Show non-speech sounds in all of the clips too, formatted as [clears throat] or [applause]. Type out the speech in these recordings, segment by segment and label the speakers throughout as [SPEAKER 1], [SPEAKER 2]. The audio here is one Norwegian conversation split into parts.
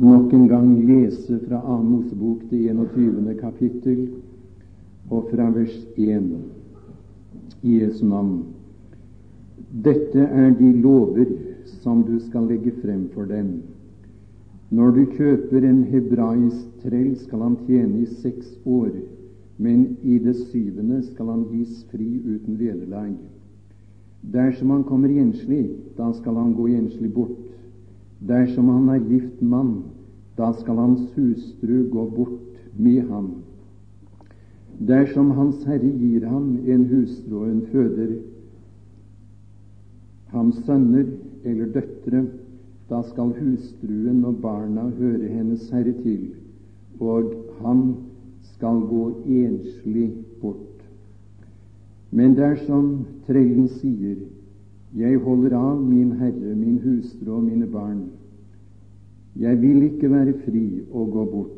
[SPEAKER 1] nok en gang lese fra 2. Mosebok, det 21. kapittel, og fra vers 1 i Jesu navn. Dette er de lover som du skal legge frem for dem. Når du kjøper en hebraisk trell, skal han tjene i seks år, men i det syvende skal han gis fri uten vederlag. Dersom han kommer enslig, da skal han gå enslig bort. Dersom han er gift mann, da skal hans hustru gå bort med ham. Dersom Hans Herre gir ham en hustru og en føder ham sønner eller døtre, da skal hustruen og barna høre hennes herre til, og han skal gå enslig bort. Men dersom trellen sier, Jeg holder av min herre, min hustru og mine barn, jeg vil ikke være fri og gå bort,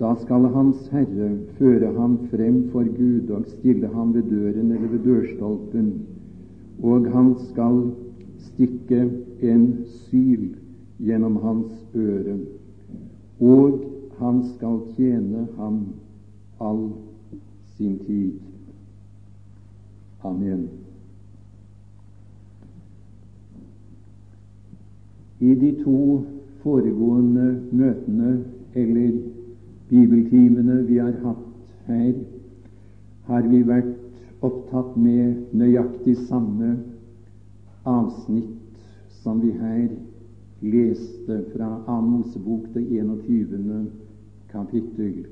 [SPEAKER 1] da skal Hans Herre føre ham frem for Gud og stille ham ved døren eller ved dørstolpen, og han skal stikke en syl gjennom hans øre, og han skal tjene ham all sin tid. Amen. I de to foregående møtene eller bibeltimene vi har hatt her, har vi vært opptatt med nøyaktig samme avsnitt som vi her leste fra 2. Mosebok, det 21. kapittel.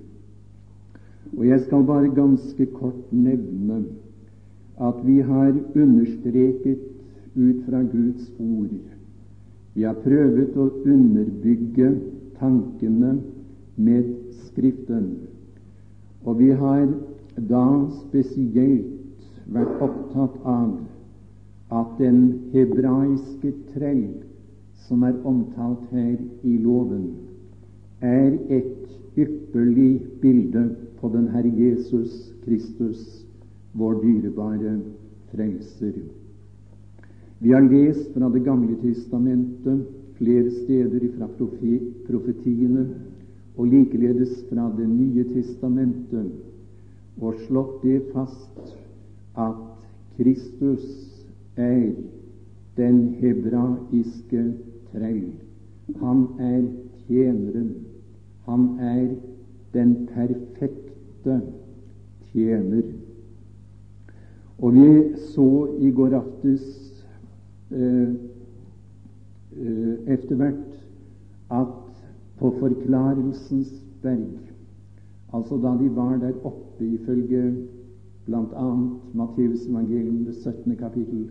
[SPEAKER 1] Og jeg skal bare ganske kort nevne at vi har understreket ut fra Guds ord Vi har prøvd å underbygge tankene med Skriften. Og vi har da spesielt vært opptatt av at den hebraiske trell som er omtalt her i loven, er et ypperlig bilde på den Herre Jesus Kristus, vår dyrebare frelser. Vi har lest fra Det gamle testamentet flere steder fra profetiene og likeledes fra Det nye testamentet og slått det fast at Kristus er den hebraiske trell. Han er tjeneren. Han er den perfekte tjener. Og vi så i går aftes etter hvert at på Forklarelsens berg, altså da de var der oppe ifølge bl.a. Matteus evangelium, det 17. kapittel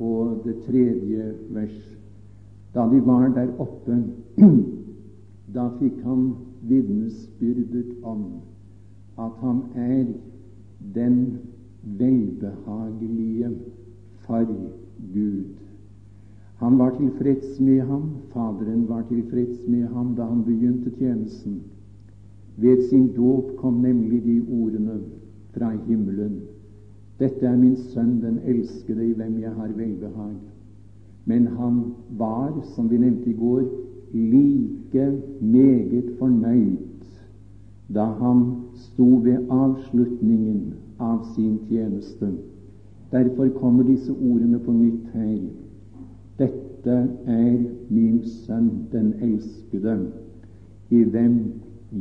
[SPEAKER 1] og det tredje vers. Da de var der oppe, [clears throat] da fikk han vitnesbyrdet om at han er den velbehagelige for Gud. Han var tilfreds med ham, Faderen var tilfreds med ham da han begynte tjenesten. Ved sin dåp kom nemlig de ordene fra himmelen. Dette er min sønn, den elskede, i hvem jeg har velbehag. Men han var, som vi nevnte i går, like meget fornøyd da han sto ved avslutningen av sin tjeneste. Derfor kommer disse ordene på nytt her. Dette er min sønn, den elskede, i hvem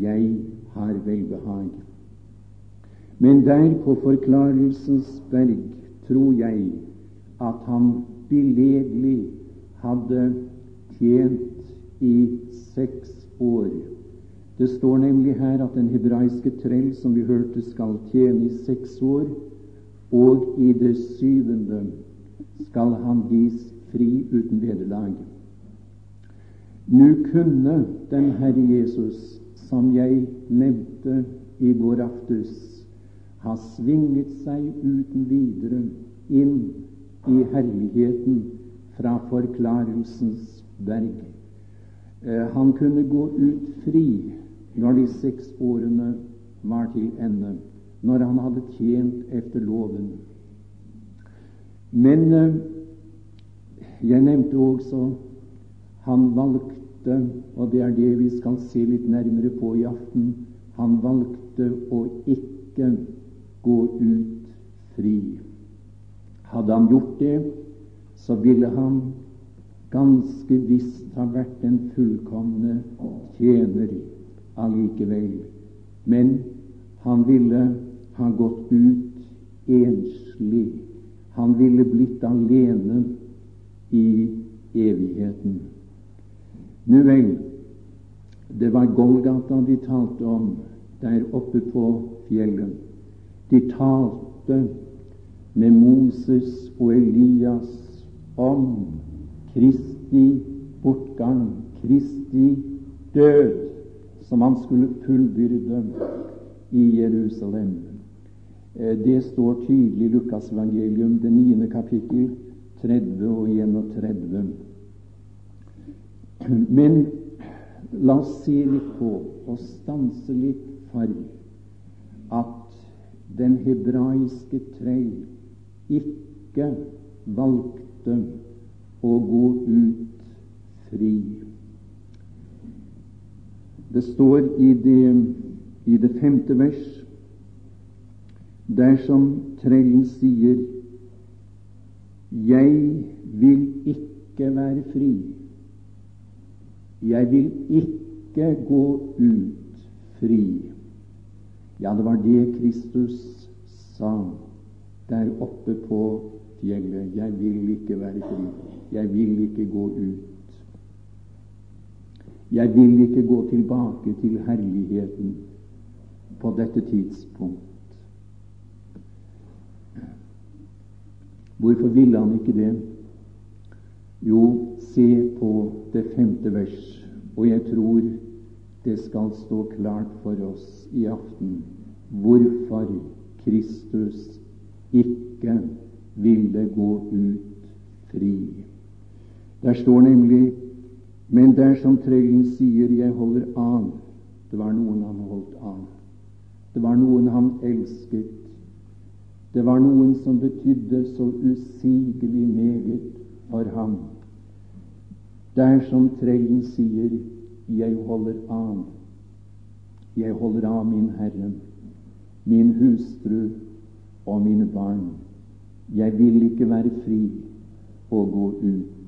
[SPEAKER 1] jeg har velbehag. Men der på Forklarelsens berg tror jeg at han billedlig hadde tjent i seks år. Det står nemlig her at den hebraiske trell, som vi hørte, skal tjene i seks år, og i det syvende skal han gis fri uten vederlag. Nå kunne den Herre Jesus, som jeg nevnte i går aftes, ha svinget seg uten videre inn i herligheten fra Forklarelsens berg. Eh, han kunne gå ut fri når de seks årene var til ende, når han hadde tjent efter loven. Men eh, jeg nevnte også han valgte og det er det vi skal se litt nærmere på i aften, han valgte å ikke gå ut fri. Hadde han gjort det, så ville han ganske visst ha vært den fullkomne tjener allikevel. Men han ville ha gått ut enslig. Han ville blitt alene i evigheten. Nu vel, det var Golgata de talte om der oppe på fjellet. De talte med Moses og Elias om Kristi bortgang, Kristi død, som han skulle fullbyrde i Jerusalem. Eh, det står tydelig i Lukas evangelium, det niende kapittel, 30 og 31. Men la oss se litt på og stanse litt for at den hebraiske trei ikke valgte å gå ut fri. Det står i det, i det femte vers dersom trellen sier 'Jeg vil ikke være fri', 'Jeg vil ikke gå ut fri'. Ja, det var det Kristus sa der oppe på fjellet. 'Jeg vil ikke være fri'. Jeg vil ikke gå ut. Jeg vil ikke gå tilbake til herligheten på dette tidspunkt. Hvorfor ville han ikke det? Jo, se på det femte vers, og jeg tror det skal stå klart for oss i aften hvorfor Kristus ikke ville gå ut fri. Der står nemlig Men dersom trellen sier 'jeg holder av', det var noen han holdt av. Det var noen han elsket. Det var noen som betydde så usigelig meget for ham. Dersom Treien sier 'jeg holder av', jeg holder av min Herre, min hustru og mine barn. Jeg vil ikke være fri og gå ut.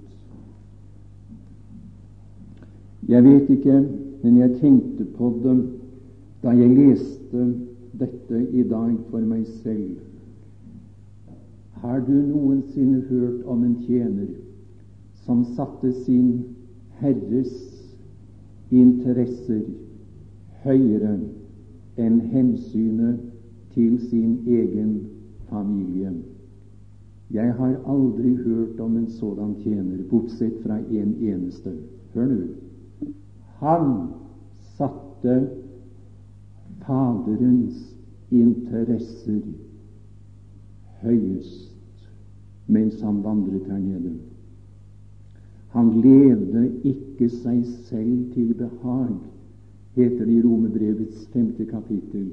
[SPEAKER 1] Jeg vet ikke, men jeg tenkte på det da jeg leste dette i dag for meg selv. Har du noensinne hørt om en tjener som satte sin Herres interesser høyere enn hensynet til sin egen familie? Jeg har aldri hørt om en sådan tjener, bortsett fra en eneste. Hør nå. Han satte Faderens interesser høyest mens han vandret her nede. Han levde ikke seg selv til behag, heter det i Romebrevets femte kapittel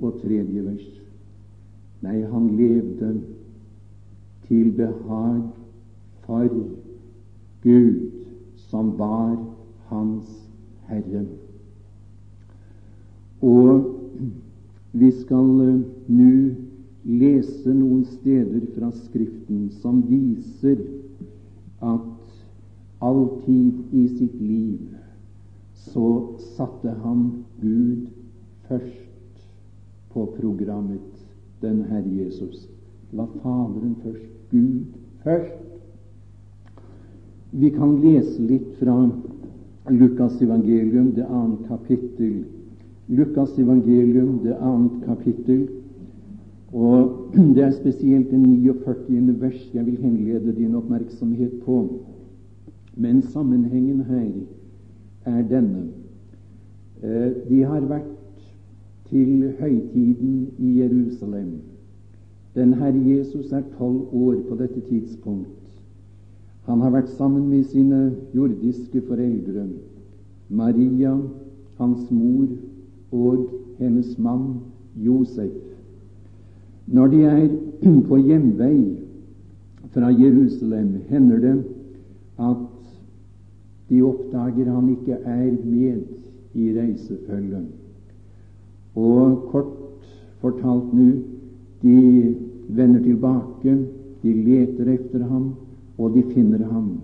[SPEAKER 1] og tredje vers. Nei, han levde til behag for Gud, som var hans Herre. Og vi skal uh, nå lese noen steder fra Skriften som viser at alltid i sitt liv så satte han Gud først på programmet, den Herre Jesus. La Faderen først, Gud først. Vi kan lese litt fra Lukas evangelium, det annet kapittel. Lukas evangelium, det annet kapittel. Og [clears throat] det er spesielt det 49. vers jeg vil henlede din oppmerksomhet på. Men sammenhengen her er denne. Eh, de har vært til høytiden i Jerusalem. Den Herre Jesus er tolv år på dette tidspunkt. Han har vært sammen med sine jordiske foreldre, Maria, hans mor og hennes mann Josef. Når de er [clears throat] på hjemvei fra Jerusalem, hender det at de oppdager han ikke er med i reisefølget. Og kort fortalt nå de vender tilbake, de leter etter ham, og de finner ham.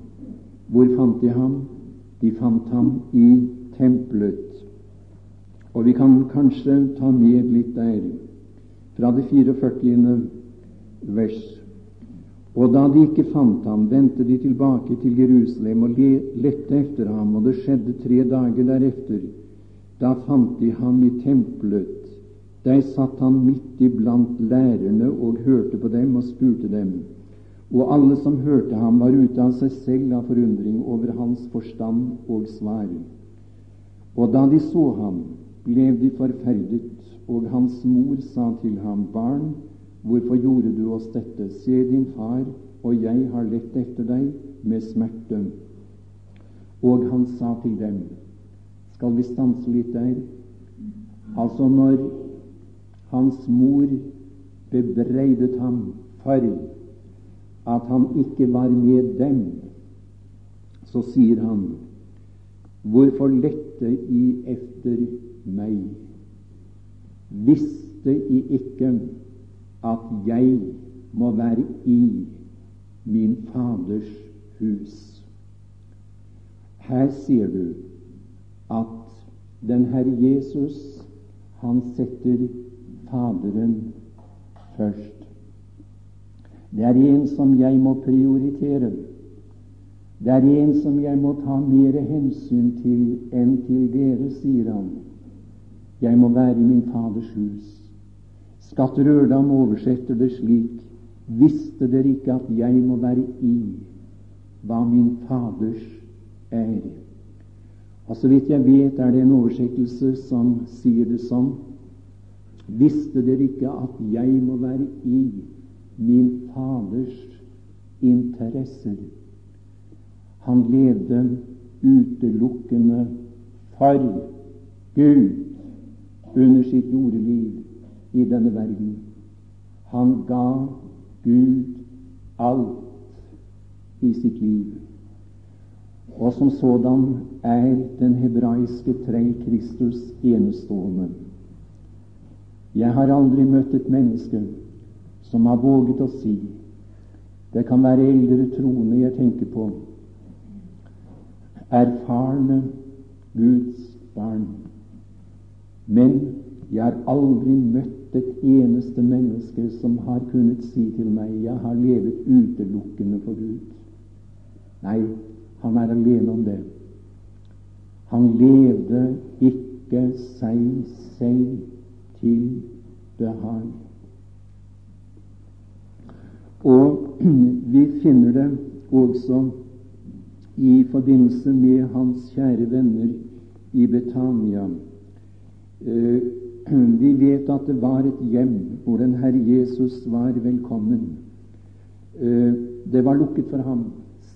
[SPEAKER 1] Hvor fant de ham? De fant ham i tempelet. Og vi kan kanskje ta med litt der, fra det 44. vers. Og da de ikke fant ham, vendte de tilbake til Jerusalem og lette etter ham, og det skjedde tre dager derefter. Da fant de ham i tempelet. Der satt han midt iblant lærerne og hørte på dem og spurte dem. Og alle som hørte ham, var ute av seg selv av forundring over hans forstand og svar. Og da de så ham, ble de forferdet, og hans mor sa til ham, Barn, hvorfor gjorde du oss dette? Se, din far og jeg har lett etter deg med smerte. Og han sa til dem, skal vi stanse litt der? Altså når hans mor bebreidet ham for at han ikke var med dem, så sier han, Hvorfor lette I efter meg? Visste I ikke at jeg må være i min Faders hus? Her sier du at den Herre Jesus, han setter Faderen først. Det er en som jeg må prioritere. Det er en som jeg må ta mer hensyn til enn til dere, sier han. Jeg må være i min Faders hus. Skatt Rørdam oversetter det slik Visste dere ikke at jeg må være i hva min Faders er? Og så vidt jeg vet, er det en oversettelse som sier det sånn Visste dere ikke at jeg må være i min Faders interesser. Han levde utelukkende for Gud under sitt jordeliv i denne verden. Han ga Gud alt i sitt liv. Og som sådan er den hebraiske tre Kristus enestående. Jeg har aldri møtt et menneske som har våget å si Det kan være eldre troende jeg tenker på, erfarne Guds barn. Men jeg har aldri møtt et eneste menneske som har kunnet si til meg jeg har levet utelukkende for Gud. Nei, han er alene om det. Han levde ikke seg selv til behag. Og [clears throat] vi finner det også i forbindelse med hans kjære venner i Betania. Eh, [clears throat] vi vet at det var et hjem hvor den Herre Jesus var velkommen. Eh, det var lukket for ham,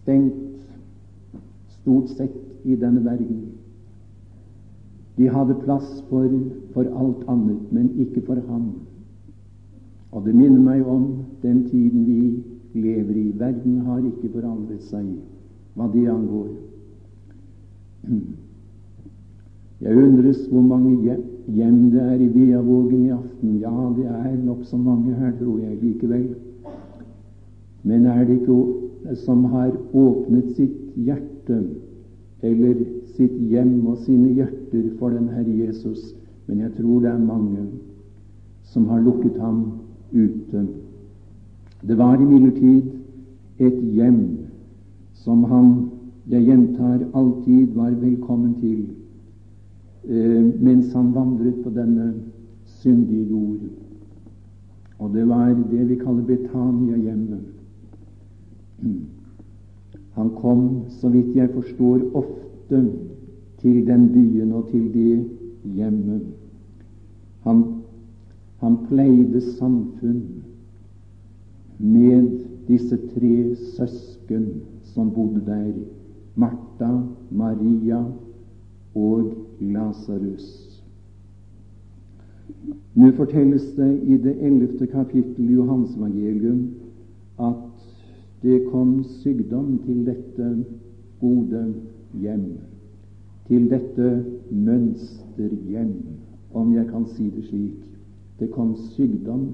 [SPEAKER 1] stengt stort sett i denne verden. De hadde plass for, for alt annet, men ikke for ham. Og det minner meg om den tiden vi lever i. Verden har ikke forandret seg hva det angår. [clears throat] Jeg undres hvor mange hjem det er i Veavågen i aften. Ja, det er nokså mange her, tror jeg likevel. Men er det ikke som har åpnet sitt hjerte eller sitt hjem og sine hjerter for den Herre Jesus? Men jeg tror det er mange som har lukket ham ute. Det var imidlertid et hjem som han, jeg gjentar, alltid var velkommen til mens han vandret på denne syndige jord. Og det var det vi kaller Betania-hjemmet. [clears throat] Han kom, så vidt jeg forstår, ofte til den byen og til det hjemmet. Han han pleide samfunn med disse tre søsken som bodde der, Martha, Maria og Lasarus. Nå fortelles det i det ellevte kapittel i Johansevangelium at det kom sykdom til dette gode hjem, til dette mønsterhjem, om jeg kan si det slik. Det kom sykdom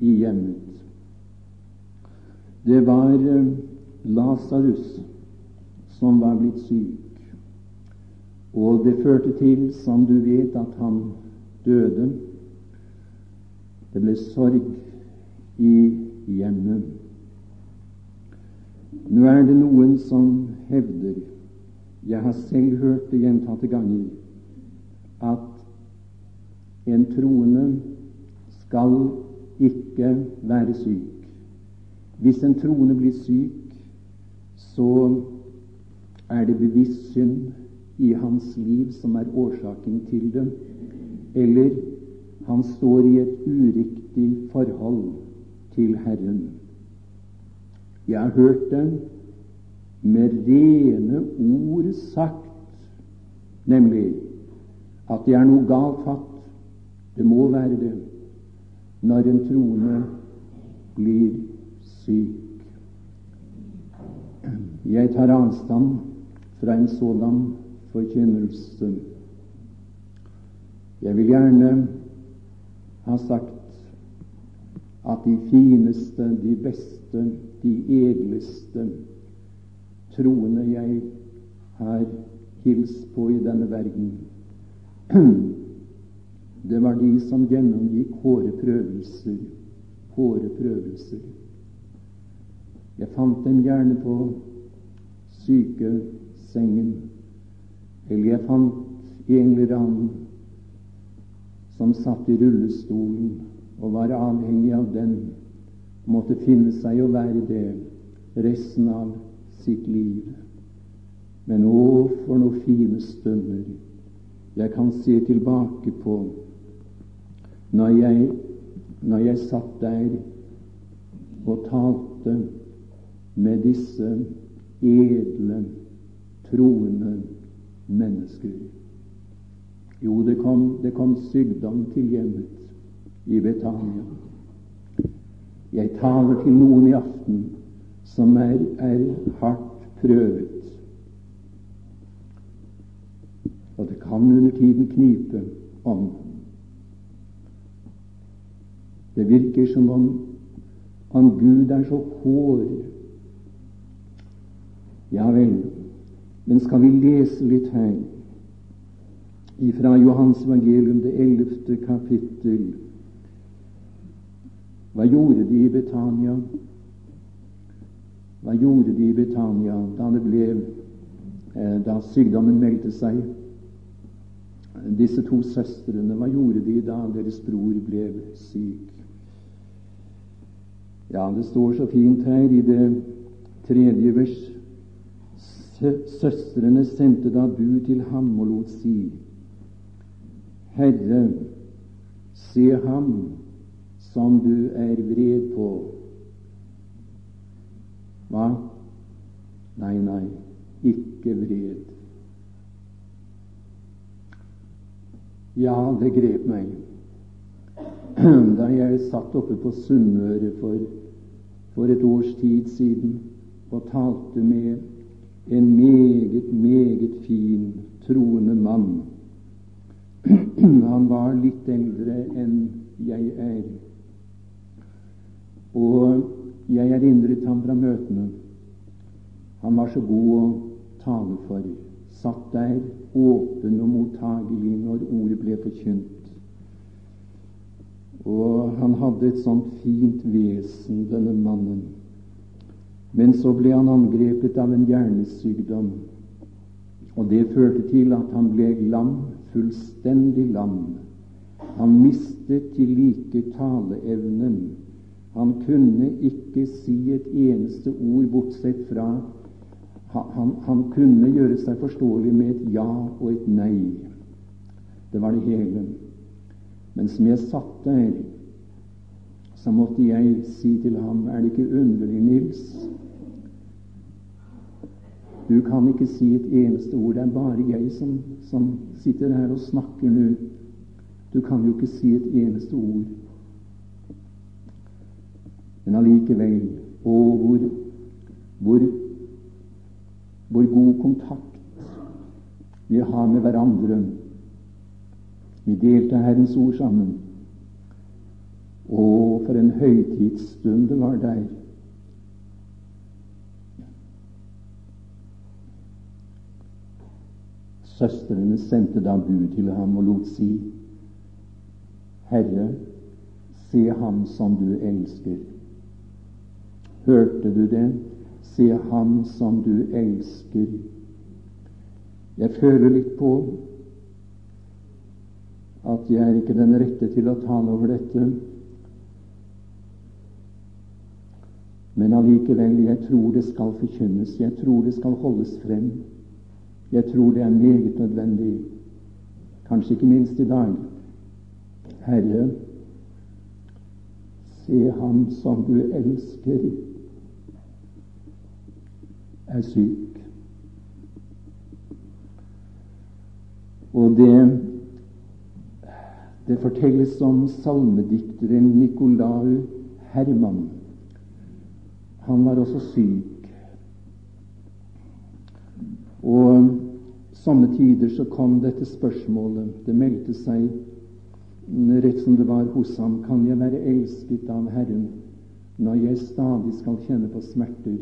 [SPEAKER 1] i hjemmet. Det var eh, Lasarus som var blitt syk, og det førte til, som du vet, at han døde. Det ble sorg i hjemmet. Nå er det noen som hevder, jeg har selv hørt det gjentatte ganger, at en troende skal ikke være syk. Hvis en troende blir syk, så er det bevisst synd i hans liv som er årsaken til det, eller han står i et uriktig forhold til Herren. Jeg har hørt det med rene ord sagt, nemlig at det er noe galt fatt. Det må være det når en troende blir syk. Jeg tar avstand fra en sådan forkynnelse. Jeg vil gjerne ha sagt at de fineste, de beste, de egleste troende jeg har hilst på i denne verden, [clears throat] det var de som gjennomgikk hårde prøvelser, hårde prøvelser. Jeg fant dem gjerne på sykesengen, eller jeg fant en som satt i rullestolen og var avhengig av den, måtte finne seg å være det resten av sitt liv. Men å, for noen fine stunder jeg kan se tilbake på når jeg, når jeg satt der og talte med disse edle, troende mennesker. Jo, det kom, det kom sykdom til hjemmet i Betania. Jeg taler til noen i aften som er, er hardt prøvet. Og det kan under tiden knipe om. Det virker som om, om Gud er så hård. Ja vel, men skal vi lese litt her ifra Johans evangelium, det ellevte kapittel, hva gjorde de i Betania? Hva gjorde de i Betania da det ble eh, da sykdommen meldte seg? Disse to søstrene, hva gjorde de da deres bror ble syk? Ja, det står så fint her i det tredje vers. Søstrene sendte da bud til ham og lot si, Herre, se ham som du er vred på. Hva? Nei, nei, ikke vred. Ja, det grep meg [clears throat] da jeg satt oppe på Sunnmøre for, for et års tid siden og talte med en meget, meget fin, troende mann. [clears throat] Han var litt eldre enn jeg er. Og jeg erindret ham fra møtene. Han var så god å tale for. Satt der åpen og mottagelig når ordet ble forkynt. Og han hadde et sånt fint vesen, denne mannen. Men så ble han angrepet av en hjernesykdom, og det førte til at han ble lam, fullstendig lam. Han mistet til like taleevnen han kunne ikke si et eneste ord bortsett fra han, han, kunne gjøre seg forståelig med et ja og et nei. Det var det hele. Men som jeg satt der, så måtte jeg si til ham Er det ikke underlig, Nils? Du kan ikke si et eneste ord. Det er bare jeg som, som sitter her og snakker nå. Du kan jo ikke si et eneste ord. Men allikevel Å, hvor, hvor hvor god kontakt vi har med hverandre. Vi delte Herrens ord sammen. Å, for en høytidsstund det var der. Søstrene sendte da bud til ham og lot si, Herre, se ham som du elsker. Hørte du det? Se ham som du elsker. Jeg føler litt på at jeg er ikke den rette til å tale over dette. Men allikevel, jeg tror det skal forkynnes. Jeg tror det skal holdes frem. Jeg tror det er meget nødvendig, kanskje ikke minst i dag. Herre, se ham som du elsker, er syk. Og det, det fortelles om salmedikteren Nicolau Herman. Han var også syk. Og samme tider så kom dette spørsmålet. Det meldte seg rett som det var hos ham. Kan jeg være elsket av Herren når jeg stadig skal kjenne på smerter?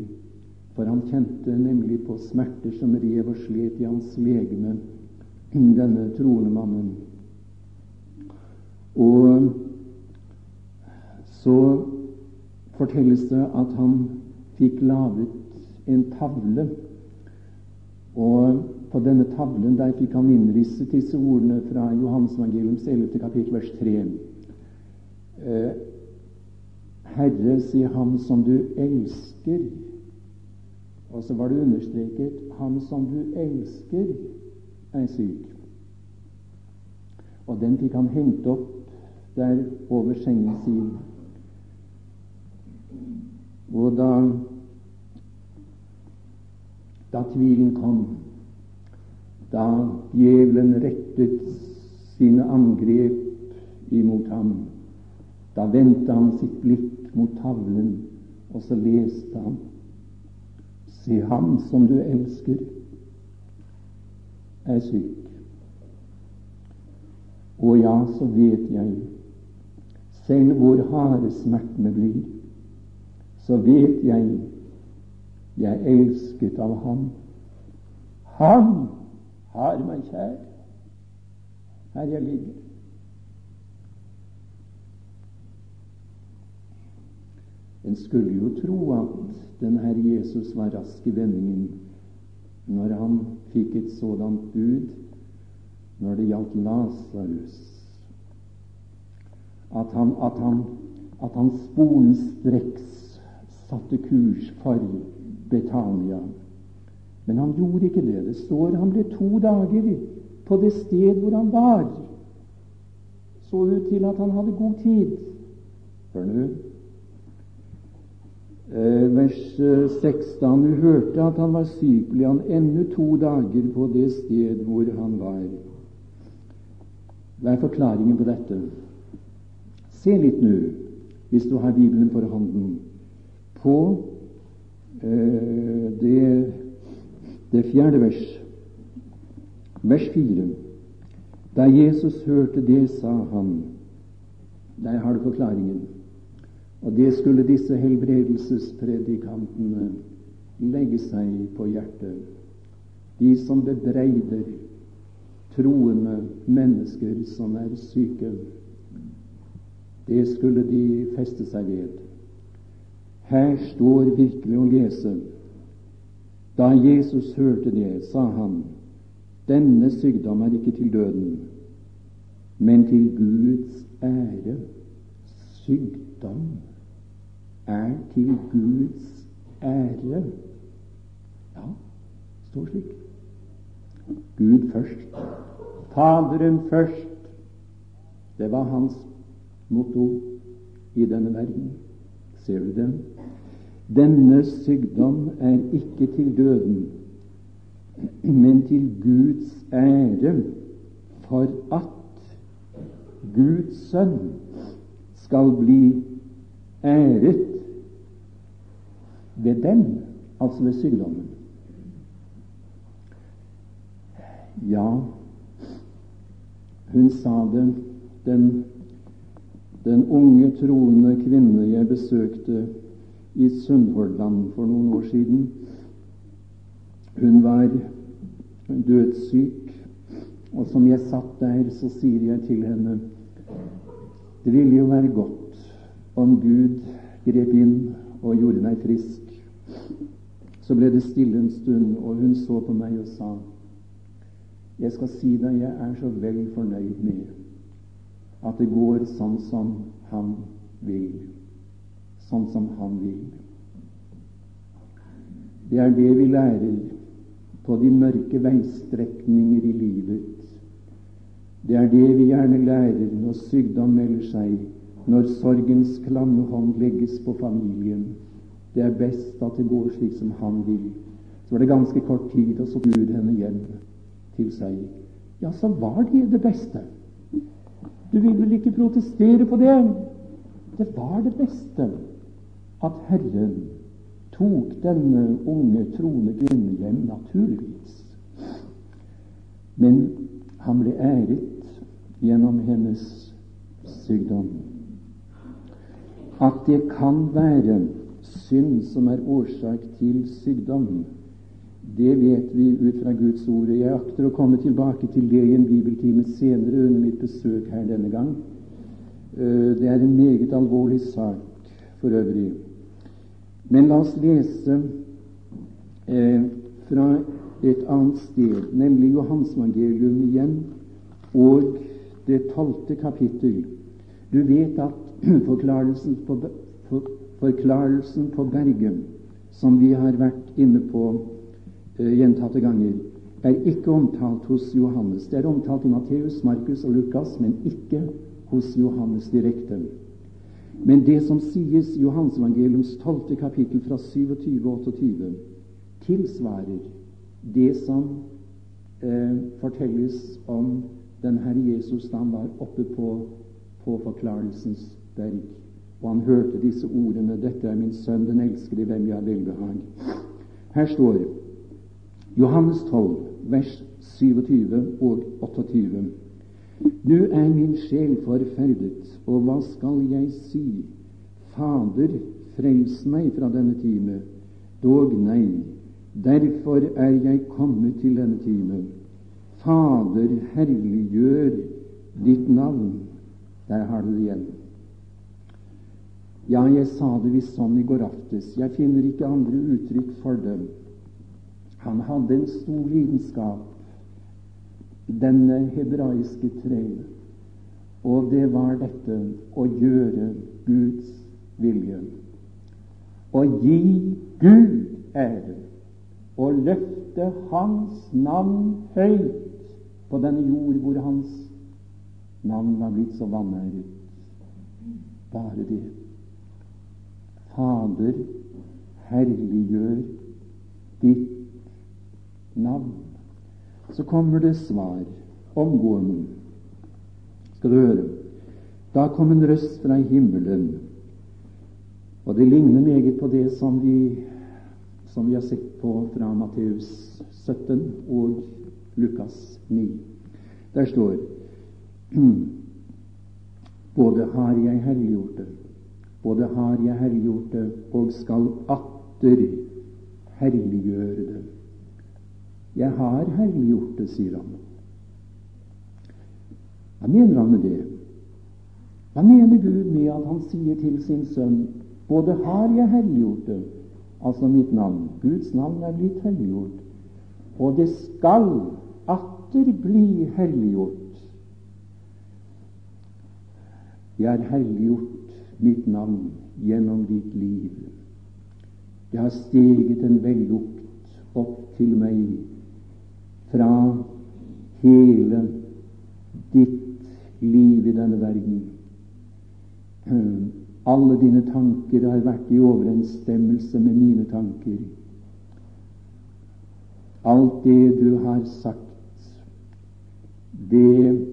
[SPEAKER 1] For han kjente nemlig på smerter som rev og slet i hans legeme, denne troende mannen. Og så fortelles det at han fikk laget en tavle og på denne tavlen der fikk han innrisset disse ordene fra Johans evangeliums 11. kapittel, vers 3. Eh, Herre, si ham som du elsker. Og så var det understreket ham som du elsker, er syk. Og den fikk han hengt opp der over sengen sin. Og da da tvilen kom, da djevelen rettet sine angrep imot ham, da vendte han sitt blikk mot tavlen, og så leste han Se ham som du elsker, er syk. Og ja, så vet jeg, selv hvor harde smertene blir, så vet jeg jeg elsket av Ham. Han har meg kjær her jeg ligger. En skulle jo tro at den Herre Jesus var rask i vendingen når han fikk et sådant bud når det gjaldt Lasarus. At han, at han, at han sporenstreks satte kurs for Betania. Men han gjorde ikke det. Det står han ble to dager på det sted hvor han var. Så ut til at han hadde god tid. Hør nå. Eh, vers 16. Da du hørte at han var syk, ble han ennå to dager på det sted hvor han var. Hva er forklaringen på dette? Se litt nå, hvis du har Bibelen for hånden, på Eh, det, det fjerde vers, vers fire. Da Jesus hørte det, sa han Der har du forklaringen. Og det skulle disse helbredelsespredikantene legge seg på hjertet. De som bebreider troende mennesker som er syke. Det skulle de feste seg ved. Her står virkelig å lese. Da Jesus hørte det, sa han, denne sykdom er ikke til døden, men til Guds ære. Sykdom er til Guds ære. Ja, står slik. Gud først. Faderen først. Det var hans motto i denne verden. Ser du det? Denne sykdom er ikke til døden, men til Guds ære, for at Guds sønn skal bli æret ved den, altså ved sykdommen. Ja, hun sa det, den, den unge, troende kvinne jeg besøkte i Sunnhordland for noen år siden. Hun var dødssyk, og som jeg satt der, så sier jeg til henne det ville jo være godt om Gud grep inn og gjorde meg frisk. Så ble det stille en stund, og hun så på meg og sa jeg skal si deg, jeg er så vel fornøyd med at det går sånn som han vil. Sånn som han vil. Det er det vi lærer på de mørke veistrekninger i livet. Det er det vi gjerne lærer når sykdom melder seg, når sorgens klamme hånd legges på familien. Det er best at det går slik som han vil. Så var det ganske kort tid, og så Gud henne hjem til seg, ja, så var det det beste. Du vil vel ikke protestere på det? Det var det beste at Herren tok denne unge, troende kvinnen hjem, naturligvis. Men han ble æret gjennom hennes sykdom. At det kan være synd som er årsak til sykdom, det vet vi ut fra Guds ord. Jeg akter å komme tilbake til det i en bibeltime senere under mitt besøk her denne gang. Eh, det er en meget alvorlig sak for øvrig. Men la oss lese eh, fra et annet sted, nemlig Johansmangelium igjen, og det tolvte kapittel. Du vet at [clears throat] forklarelsen på, for, forklarelsen på Bergen, som vi har vært inne på gjentatte ganger, er ikke omtalt hos Johannes. Det er omtalt i Matteus, Markus og Lukas, men ikke hos Johannes direkte. Men det som sies i Johansevangeliums 12. kapittel fra 27 og 28, tilsvarer det som eh, fortelles om den Herre Jesus da han var oppe på, på Forklarelsens berg. Og han hørte disse ordene 'Dette er min sønn, den elskede, hvem jeg har velbehag'. Her står Johannes 12, vers 27 og 28. Nu er min sjel forferdet, og hva skal jeg si? Fader, frels meg fra denne time. Dog nei, derfor er jeg kommet til denne time. Fader, herliggjør ditt navn. Der har du det igjen. Ja, jeg sa det visst sånn i går aftes. Jeg finner ikke andre uttrykk for det. Han hadde en stor lidenskap, denne hebraiske treet, og det var dette å gjøre Guds vilje. Å gi Gud ære og løfte Hans navn høyt på denne jord hvor Hans navn var blitt så vanæret. Bare det. Fader, herliggjør ditt navn. Så kommer det svar omgående. Skal du høre. Da kom en røst fra himmelen, og det ligner meget på det som vi, som vi har sett på fra Matteus 17 og Lukas 9. Der står [clears throat] både har jeg herliggjort det, både har jeg herliggjort det, og skal atter herliggjøre det. Jeg har herliggjort det, sier han. Hva mener han med det? Hva mener Gud med at han sier til sin sønn både har jeg herliggjort det, altså mitt navn, Guds navn er blitt herliggjort, og det skal atter bli herliggjort. Jeg har herliggjort mitt navn gjennom ditt liv. Det har steget en vellukt opp til meg fra hele ditt liv i denne verden. [clears throat] Alle dine tanker har vært i overensstemmelse med mine tanker. Alt det du har sagt, det,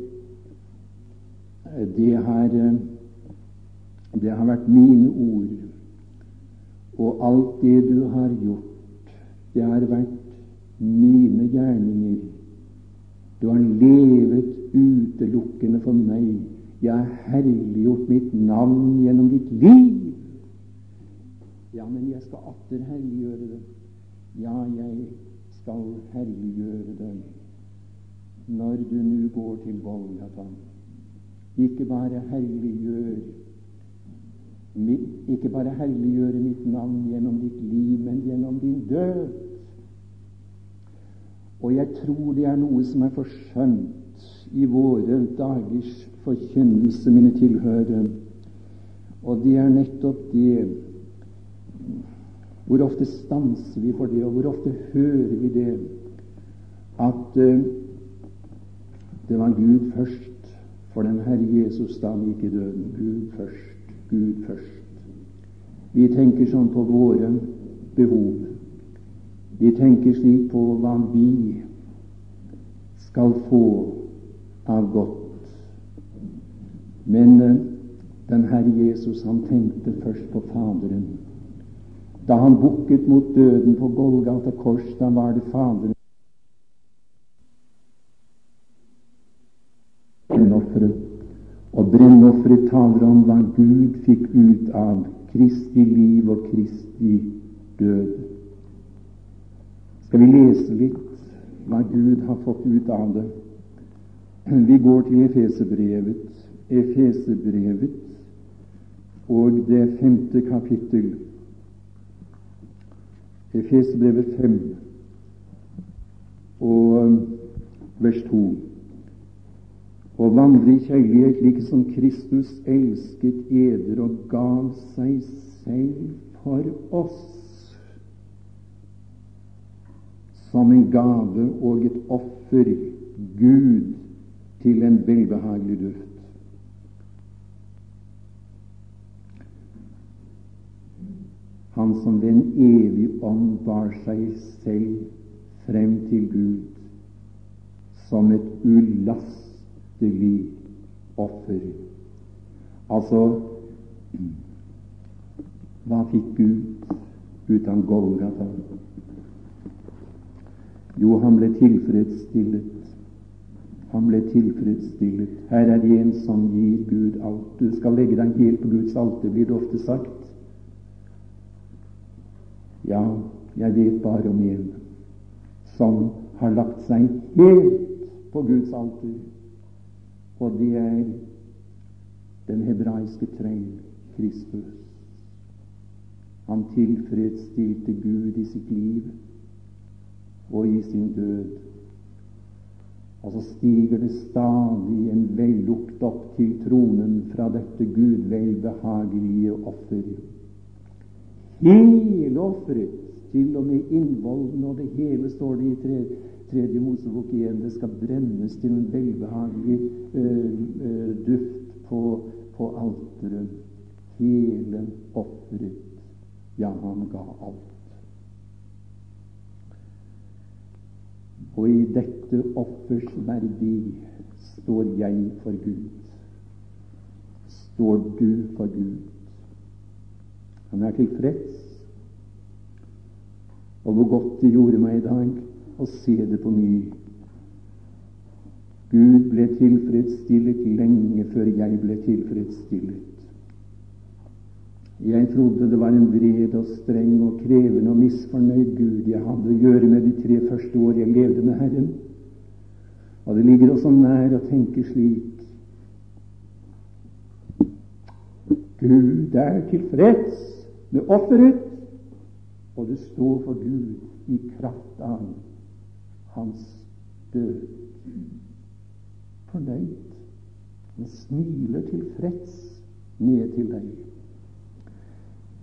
[SPEAKER 1] det har det har vært mine ord. Og alt det du har gjort, det har vært mine gjerninger Du har levet utelukkende for meg. Jeg har herliggjort mitt navn gjennom ditt liv. Ja, men jeg skal atter herliggjøre det. Ja, jeg skal herliggjøre det når du nå går til Golgata. Ikke bare herliggjør ikke bare herliggjøre mitt navn gjennom ditt liv, men gjennom din død. Og jeg tror det er noe som er forsømt i våre dagers forkynnelse, mine tilhørere. Og det er nettopp det Hvor ofte stanser vi for det, og hvor ofte hører vi det? At uh, det var Gud først for den Herre Jesus da han gikk i døden. Gud først. Gud først. Vi tenker sånn på våre behov. Vi tenker slik på hva vi skal få av godt. Men uh, den Herre Jesus han tenkte først på Faderen. Da han bukket mot døden på Golgata kors, da var det Faderen Og brennofferet taler om hva Gud fikk ut av Kristi liv og Kristi død. Skal vi lese litt hva Gud har fått ut av det? Vi går til Efesebrevet. Efesebrevet og det femte kapittel. Efesebrevet 5 og vers 2 og vandre i kjærlighet like som Kristus elsket eder og gav seg selv for oss som en gave og et offer Gud til en velbehagelig duft. Han som ved en evig ånd bar seg selv frem til Gud som et ulastelig offer. Altså Hva fikk Gud ut av Golgata? Jo, han ble tilfredsstillet. Han ble tilfredsstillet. Her er det en som gir Gud alt. Du skal legge deg helt på Guds alter, blir det ofte sagt. Ja, jeg vet bare om en som har lagt seg helt på Guds alter og det er den hebraiske trell, Kristus. Han tilfredsstilte Gud i sitt liv og i sin død. Og så stiger det stadig en vellukt opp til tronen fra dette Gud velbehagelige offer. Hele offeret, til og med innvollene og det hele, står det i tre, tredje Mosebok igjen. Det skal brennes til en velbehagelig uh, uh, duft på, på alteret. Hele offeret. Ja, han ga alt. Og i dette offers verdi står jeg for Gud. Står du for Gud? Han er tilfreds. Og hvor godt det gjorde meg i dag å se det på ny. Gud ble tilfredsstillet lenge før jeg ble tilfredsstillet. Jeg trodde det var en vred og streng og krevende og misfornøyd Gud jeg hadde å gjøre med de tre første år jeg levde med Herren. Og det ligger også nær å tenke slik Gud er tilfreds med offeret, og det står for Gud i kraft av hans død. Fornøyd. Han smiler tilfreds ned til deg.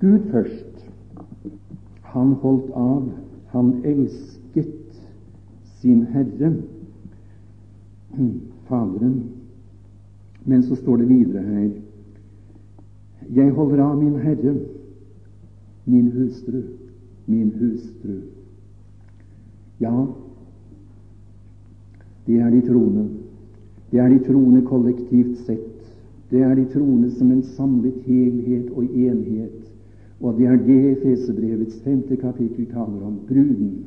[SPEAKER 1] Gud først. Han holdt av. Han elsket sin Herre, [clears throat] Faderen. Men så står det videre her Jeg holder av min Herre, min hustru, min hustru. Ja, det er de troende. Det er de troende kollektivt sett. Det er de troende som en samlet helhet og enhet. Og det er det Efesebrevets femte kapittel taler om. Bruden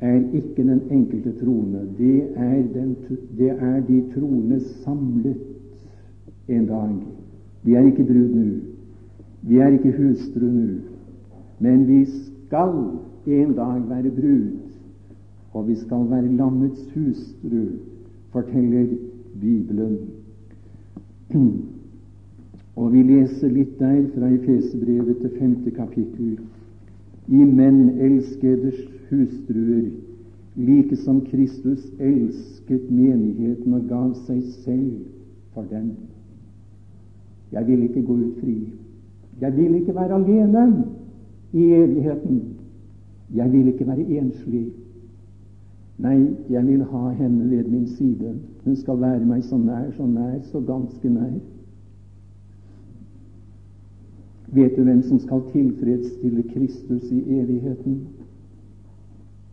[SPEAKER 1] er ikke den enkelte trone. Det er, den, det er de troende samlet en dag. Vi er ikke brud nå. Vi er ikke hustru nå. Men vi skal en dag være brud, og vi skal være lammets hustru, forteller Bibelen. [clears throat] Og vi leser litt der fra Efesebrevet til femte kapittel. I menn elskedes hustruer, like som Kristus elsket menigheten og gav seg selv for den. Jeg vil ikke gå ut fri. Jeg vil ikke være alene i evigheten. Jeg vil ikke være enslig. Nei, jeg vil ha henne ved min side. Hun skal være meg så nær, så nær, så ganske nær. Vet du hvem som skal tilfredsstille Kristus i evigheten?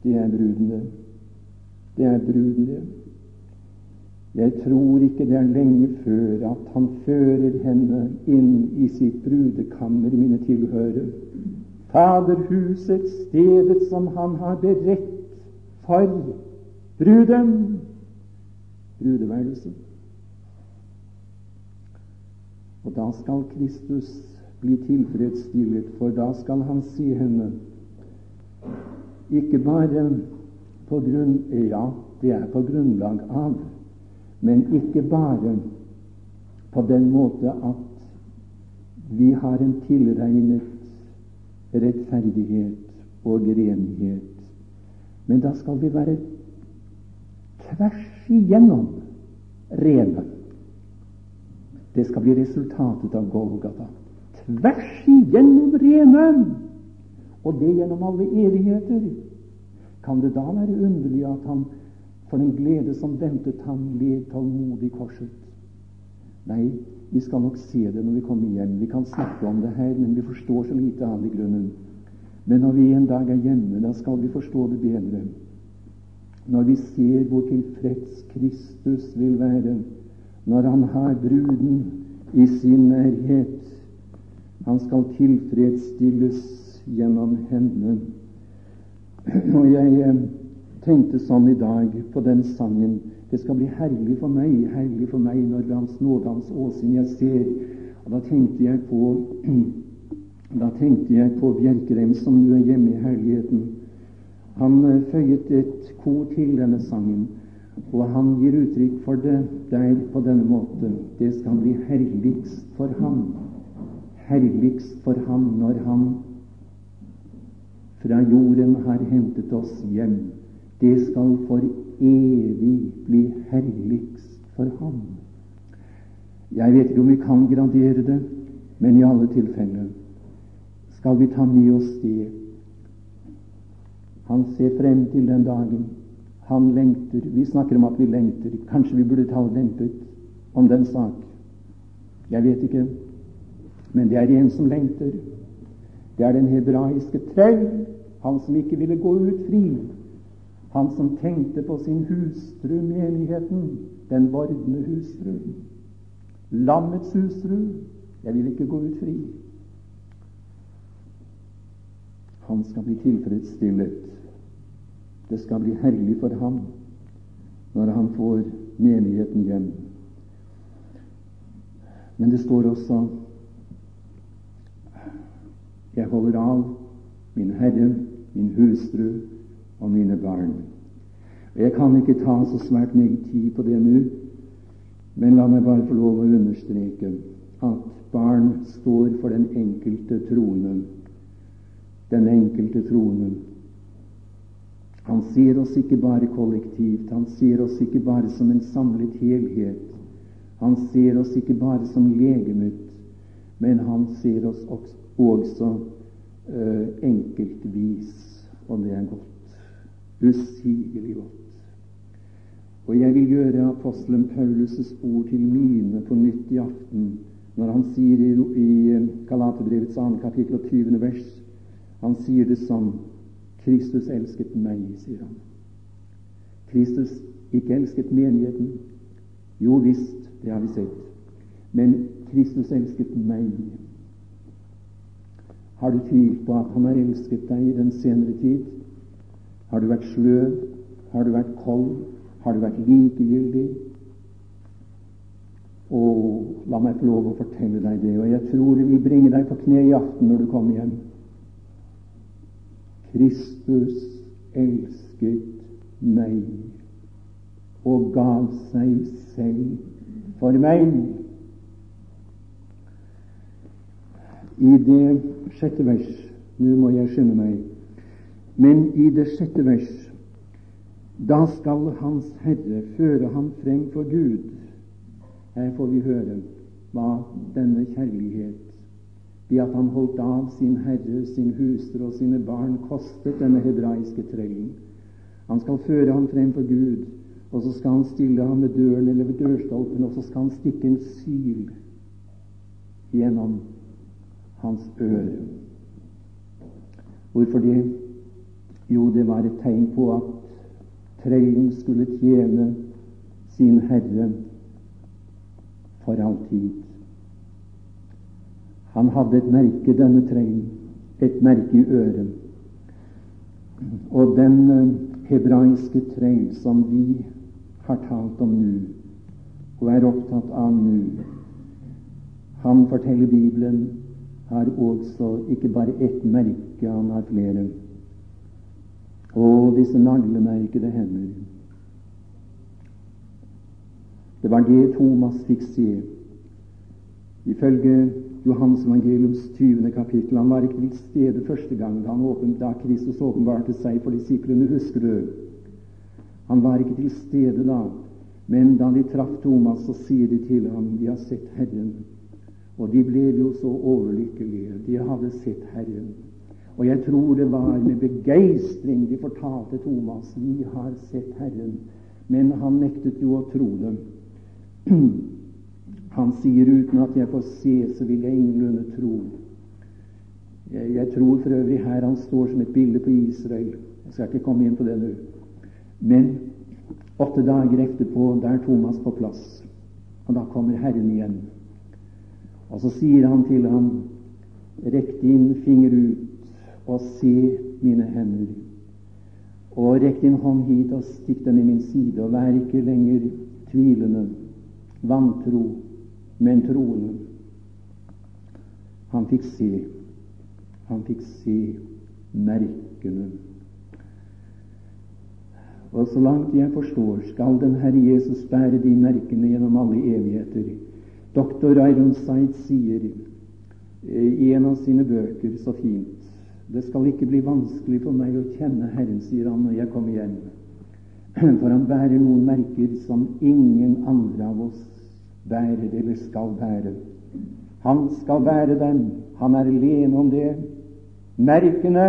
[SPEAKER 1] Det er bruden, det. Er bruden, det. Jeg tror ikke det er lenge før at han fører henne inn i sitt brudekammer, mine tilhører. Faderhuset, stedet som han har beredt for bruden. Brudeværelset. Og da skal Kristus bli tilfredsstillet, for da skal han si henne ikke bare på grunn Ja, det er på grunnlag av, men ikke bare på den måte at vi har en tilregnet rettferdighet og renhet. Men da skal vi være tvers igjennom rene. Det skal bli resultatet av Golgata tvers igjennom rene, og det gjennom alle evigheter. Kan det da være underlig at han for den glede som ventet ham, led tålmodig korset? Nei, vi skal nok se det når vi kommer hjem. Vi kan snakke om det her, men vi forstår så lite av det i grunnen. Men når vi en dag er hjemme, da skal vi forstå det bedre. Når vi ser hvor tilfreds Kristus vil være når han har bruden i sin nærhet, han skal tilfredsstilles gjennom henne. Og jeg eh, tenkte sånn i dag på den sangen Det skal bli herlig for meg, herlig for meg når ved Hans nåde, Hans åsyn jeg ser. Og da tenkte jeg på [clears throat] da tenkte jeg på Bjerkreim, som nå er hjemme i herligheten. Han eh, føyet et kor til denne sangen, og han gir uttrykk for det der på denne måten. Det skal bli herligst for ham herligst for ham når han fra jorden har hentet oss hjem. Det skal for evig bli herligst for ham. Jeg vet ikke om vi kan gradere det, men i alle tilfeller skal vi ta med oss det. Han ser frem til den dagen. Han lengter. Vi snakker om at vi lengter. Kanskje vi burde tale dempet om den sak. Jeg vet ikke. Men det er en som lengter. Det er den hebraiske trell, han som ikke ville gå ut fri. Han som tenkte på sin hustru, menigheten, den vordende hustru. Lammets hustru. Jeg vil ikke gå ut fri. Han skal bli tilfredsstillet. Det skal bli herlig for ham når han får menigheten hjem. Men det står også jeg holder av min Herre, min hustru og mine barn. Og Jeg kan ikke ta så svært mye tid på det nå, men la meg bare få lov å understreke at barn står for den enkelte tronen. Den enkelte tronen. Han ser oss ikke bare kollektivt, han ser oss ikke bare som en samlet helhet. Han ser oss ikke bare som legemet, men han ser oss også også eh, enkeltvis, og det er godt. Usigelig godt. Og jeg vil gjøre apostelen Paulus' ord til mine på nytt i aften, når han sier i, i eh, Galaterbrevets 2. kapittel og 20. vers Han sier det som Kristus elsket meg, sier han. Kristus ikke elsket menigheten. Jo visst, det har vi sett. Men Kristus elsket meg. Har du tvilt på at Han har elsket deg i den senere tid? Har du vært sløv? Har du vært kold? Har du vært likegyldig? Og la meg få lov å fortelle deg det, og jeg tror det vil bringe deg på kne i aften når du kommer hjem. Kristus elsket meg og gav seg selv for meg. I det sjette vers Nå må jeg skynde meg. Men i det sjette vers da skal Hans Herre føre ham frem for Gud. Her får vi høre hva denne kjærlighet, det at han holdt av sin herre, sin hustru og sine barn, kostet denne hebraiske trellen. Han skal føre ham frem for Gud, og så skal han stille ham ved døren eller ved dørstolpen, og så skal han stikke en syl gjennom hans øre. Hvorfor det? Jo, det var et tegn på at trellen skulle tjene sin herre for all tid. Han hadde et merke, denne trellen, et merke i øret. Og den eh, hebraiske trell som vi har talt om nå, og er opptatt av nå, han forteller Bibelen, har også ikke bare ett merke, han har flere. Og disse naglemerkede hender. Det var det Thomas fikk se. Ifølge Johans evangeliums 20. kapittel Han var ikke til stede første gang da, åpen, da Kristus åpenbarte seg for disiplene. Husker du? Han var ikke til stede da. Men da de traff Thomas, så sier de til ham, de har sett Herren'. Og de ble jo så overlykkelige. De hadde sett Herren. Og jeg tror det var med begeistring de fortalte Thomas 'Vi har sett Herren'. Men han nektet jo å tro dem. [clears throat] Han sier uten at jeg får se, så vil jeg ingenlunde tro. Jeg, jeg, tror for øvrig her han står som et bilde på Israel. Jeg skal ikke komme inn på det nå. Men åtte dager etterpå, da er Thomas på plass. Og da kommer Herren igjen. Og så sier han til ham, rekk din finger ut og se mine hender. Og rekk din hånd hit og stikk den i min side, og vær ikke lenger tvilende vantro, men troende. Han fikk se. Han fikk se merkene. Og så langt jeg forstår, skal den Herre Jesus bære de merkene gjennom alle evigheter. Doktor Ironside sier eh, i en av sine bøker så fint det skal ikke bli vanskelig for meg å kjenne Herren, sier han når jeg kommer hjem. [clears throat] For han bærer noen merker som ingen andre av oss bærer eller skal bære. Han skal bære dem. Han er alene om det. Merkene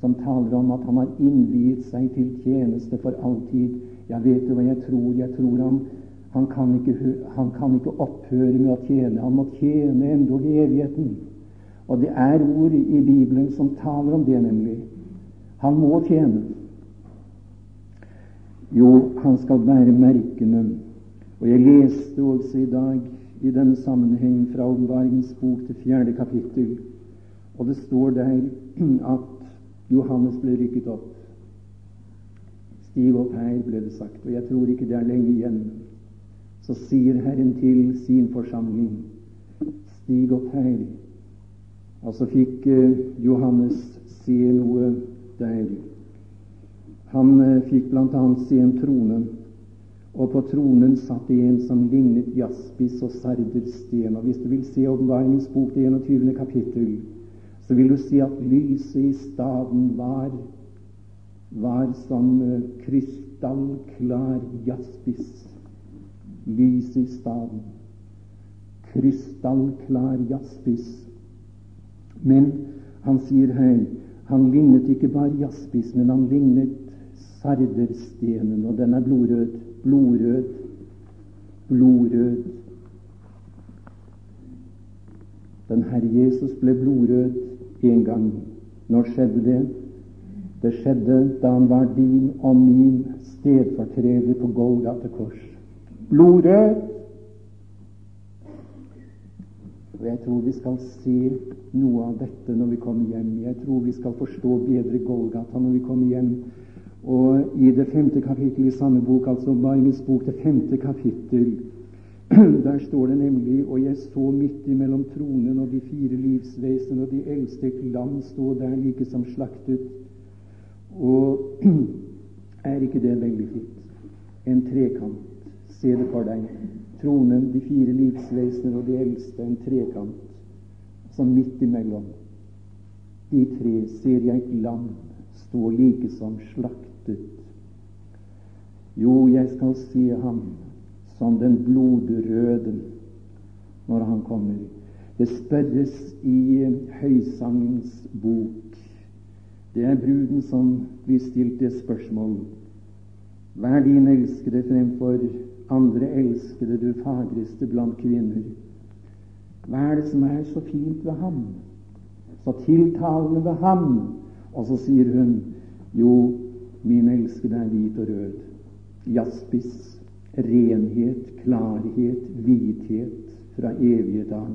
[SPEAKER 1] som taler om at han har innviet seg til tjeneste for alltid. Jeg vet du hva jeg tror? Jeg tror han, han, kan ikke, han kan ikke opphøre med å tjene. Han må tjene endog i evigheten. Og det er ord i Bibelen som taler om det, nemlig. Han må tjene. Jo, han skal bære merkene. Og jeg leste også i dag i denne sammenheng fra Åpenbaringens bok til fjerde kapittel, og det står der [clears throat] at Johannes ble rykket opp. Stig opp her, ble det sagt, og jeg tror ikke det er lenge igjen. Så sier Herren til sin forsamling, stig opp her. Og så fikk eh, Johannes se noe der. Han eh, fikk bl.a. se en trone, og på tronen satt det en som lignet jaspis og sardersten. Og hvis du vil se Åpenbaringens bok, det 21. kapittel, så vil du se at lyset i staden var, var som eh, krystallklar jaspis. Lyset i staden. Krystallklar jaspis. Men han sier her han lignet ikke bare jaspis, men han lignet sarderstenen, og den er blodrød. Blodrød. Blodrød. Den Herre Jesus ble blodrød en gang. Når skjedde det? Det skjedde da han var din og min stedfortreder på Golgata kors. Blodrød! Og Jeg tror vi skal se noe av dette når vi kommer hjem. Jeg tror vi skal forstå bedre Golgata når vi kommer hjem. Og i det femte kapittel i samme bok, altså Bargens bok, det femte kapittel, [clears throat] der står det nemlig Og jeg så midt imellom tronen og de fire livsvesen og de eldste et lam stå der like som slaktet. Og [clears throat] er ikke det veldig fint? En trekant. Se det for deg tronen, de fire livsvesener og de eldste, en trekant. Som midt imellom de tre ser jeg et lam stå like som slaktet. Jo, jeg skal se ham som den blodrøde når han kommer. Det spørres i Høysangens bok. Det er bruden som blir stilt det spørsmål. Vær din elskede fremfor andre elskede, du fagreste blant kvinner. Hva er det som er så fint ved ham? Så tiltalende ved ham? Og så sier hun jo, min elskede er hvit og rød. Jaspis, renhet, klarhet, hvithet fra evighet av.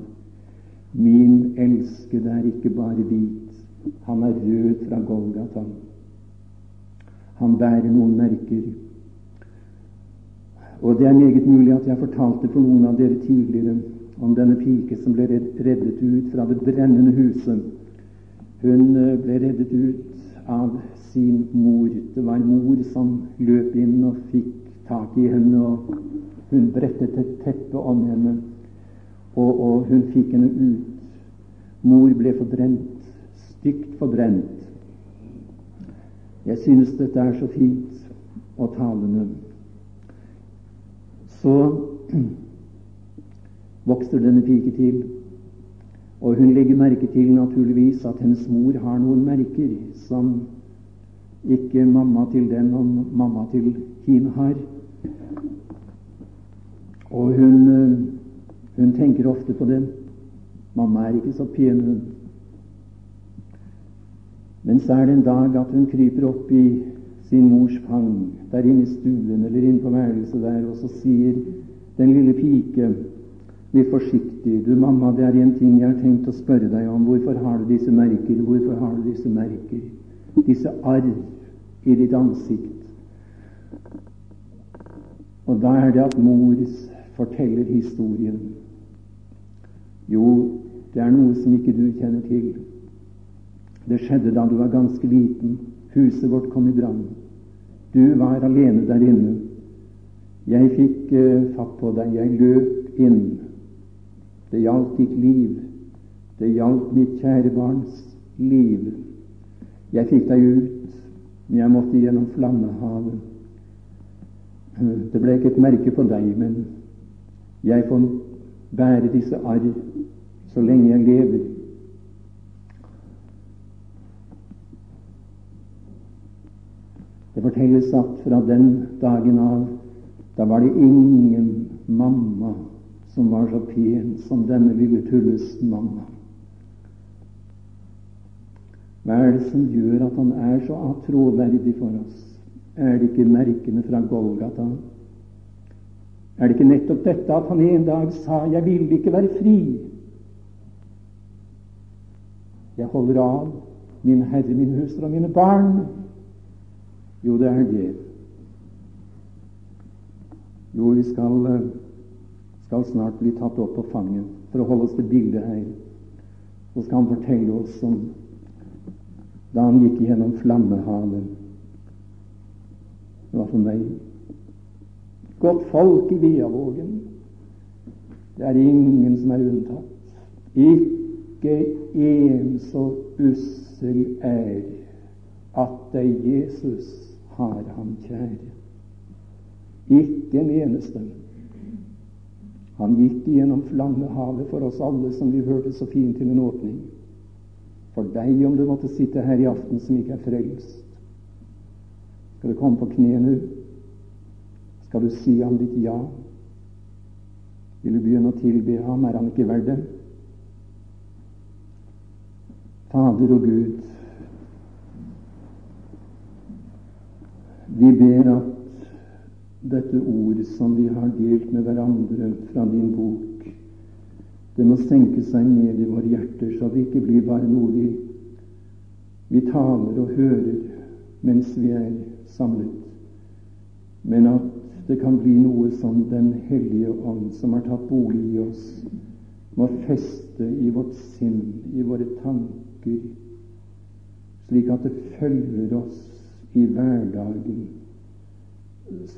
[SPEAKER 1] Min elskede er ikke bare hvit, han er rød fra Golgata. Han bærer noen merker og det er meget mulig at jeg fortalte for noen av dere tidligere om denne pike som ble reddet ut fra det brennende huset. Hun eh, ble reddet ut av sin mor. Det var mor som løp inn og fikk tak i henne, og hun brettet et teppe om henne, og, og hun fikk henne ut. Mor ble forbrent, stygt forbrent. Jeg synes dette er så fint og talende så [clears throat] vokser denne pike til. Og hun legger merke til naturligvis at hennes mor har noen merker som ikke mamma til den og mamma til hin har. Og hun, eh, hun tenker ofte på dem. Mamma er ikke så pen, hun. Men så er det en dag at hun kryper opp i sin mors fang der inne i stuen eller inne på værelset der, og så sier den lille pike litt forsiktig Du, mamma, det er en ting jeg har tenkt å spørre deg om. Hvorfor har du disse merker? Hvorfor har du disse merker? Disse arr i ditt ansikt. Og da er det at mor forteller historien. Jo, det er noe som ikke du kjenner til. Det skjedde da du var ganske liten. Huset vårt kom i brann. Du var alene der inne. Jeg fikk uh, fatt på deg. Jeg løp inn. Det gjaldt ditt liv. Det gjaldt mitt kjære barns liv. Jeg fikk deg ut, men jeg måtte gjennom flammehavet. Det ble ikke et merke på deg, men jeg får bære disse arr så lenge jeg lever. Det fortelles at fra den dagen av da var det ingen mamma som var så pen som denne lille Tulles mamma. Hva er det som gjør at han er så troverdig for oss? Er det ikke merkene fra Golgata? Er det ikke nettopp dette at han en dag sa 'Jeg vil ikke være fri'? Jeg holder av min Herre, min hustru og mine barn. Jo, det er det. Jo, vi skal, eh, skal snart bli tatt opp på fanget. For å holde oss til bildet her, så skal han fortelle oss om da han gikk gjennom flammehavet. Det var for meg. Godt folk i Viavågen. Det er ingen som er unntatt. Ikke en så ussel er at det er Jesus har han kjære. Ikke en eneste. Han gikk gjennom flammehavet for oss alle, som vi hørte så fint til en åpning. For deg, om du måtte sitte her i aften som ikke er frelst. Skal du komme på kne nå? Skal du si ham ditt ja? Vil du begynne å tilbe ham? Er han ikke verdt det? Fader og Gud, Vi ber at dette ordet som vi har delt med hverandre fra din bok, Det må senke seg ned i våre hjerter, så det ikke blir bare noe vi, vi taler og hører mens vi er samlet, men at det kan bli noe som Den hellige ånd, som har tatt bolig i oss, må feste i vårt sinn, i våre tanker, slik at det følger oss i hverdagen,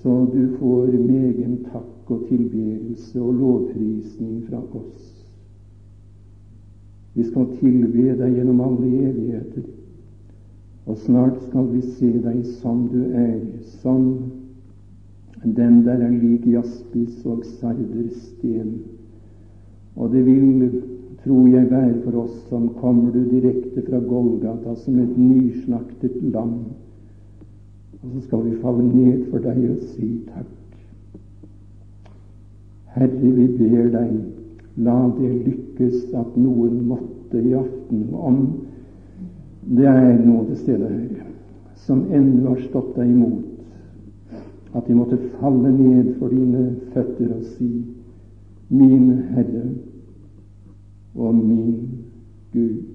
[SPEAKER 1] så du får megen takk og tilbedelse og lovprisning fra oss. Vi skal tilbe deg gjennom alle evigheter. Og snart skal vi se deg som du er, som den der er lik jaspis og sardersten. Og det vil, tror jeg, være for oss som kommer du direkte fra Golgata som et nyslaktet lam. Og så skal vi falle ned for deg og si takk. Herre, vi ber deg La det lykkes at noen måtte i aften, om det er noe til stede her som ennå har stått deg imot, at de måtte falle ned for dine føtter og si, Min Herre og min Gud.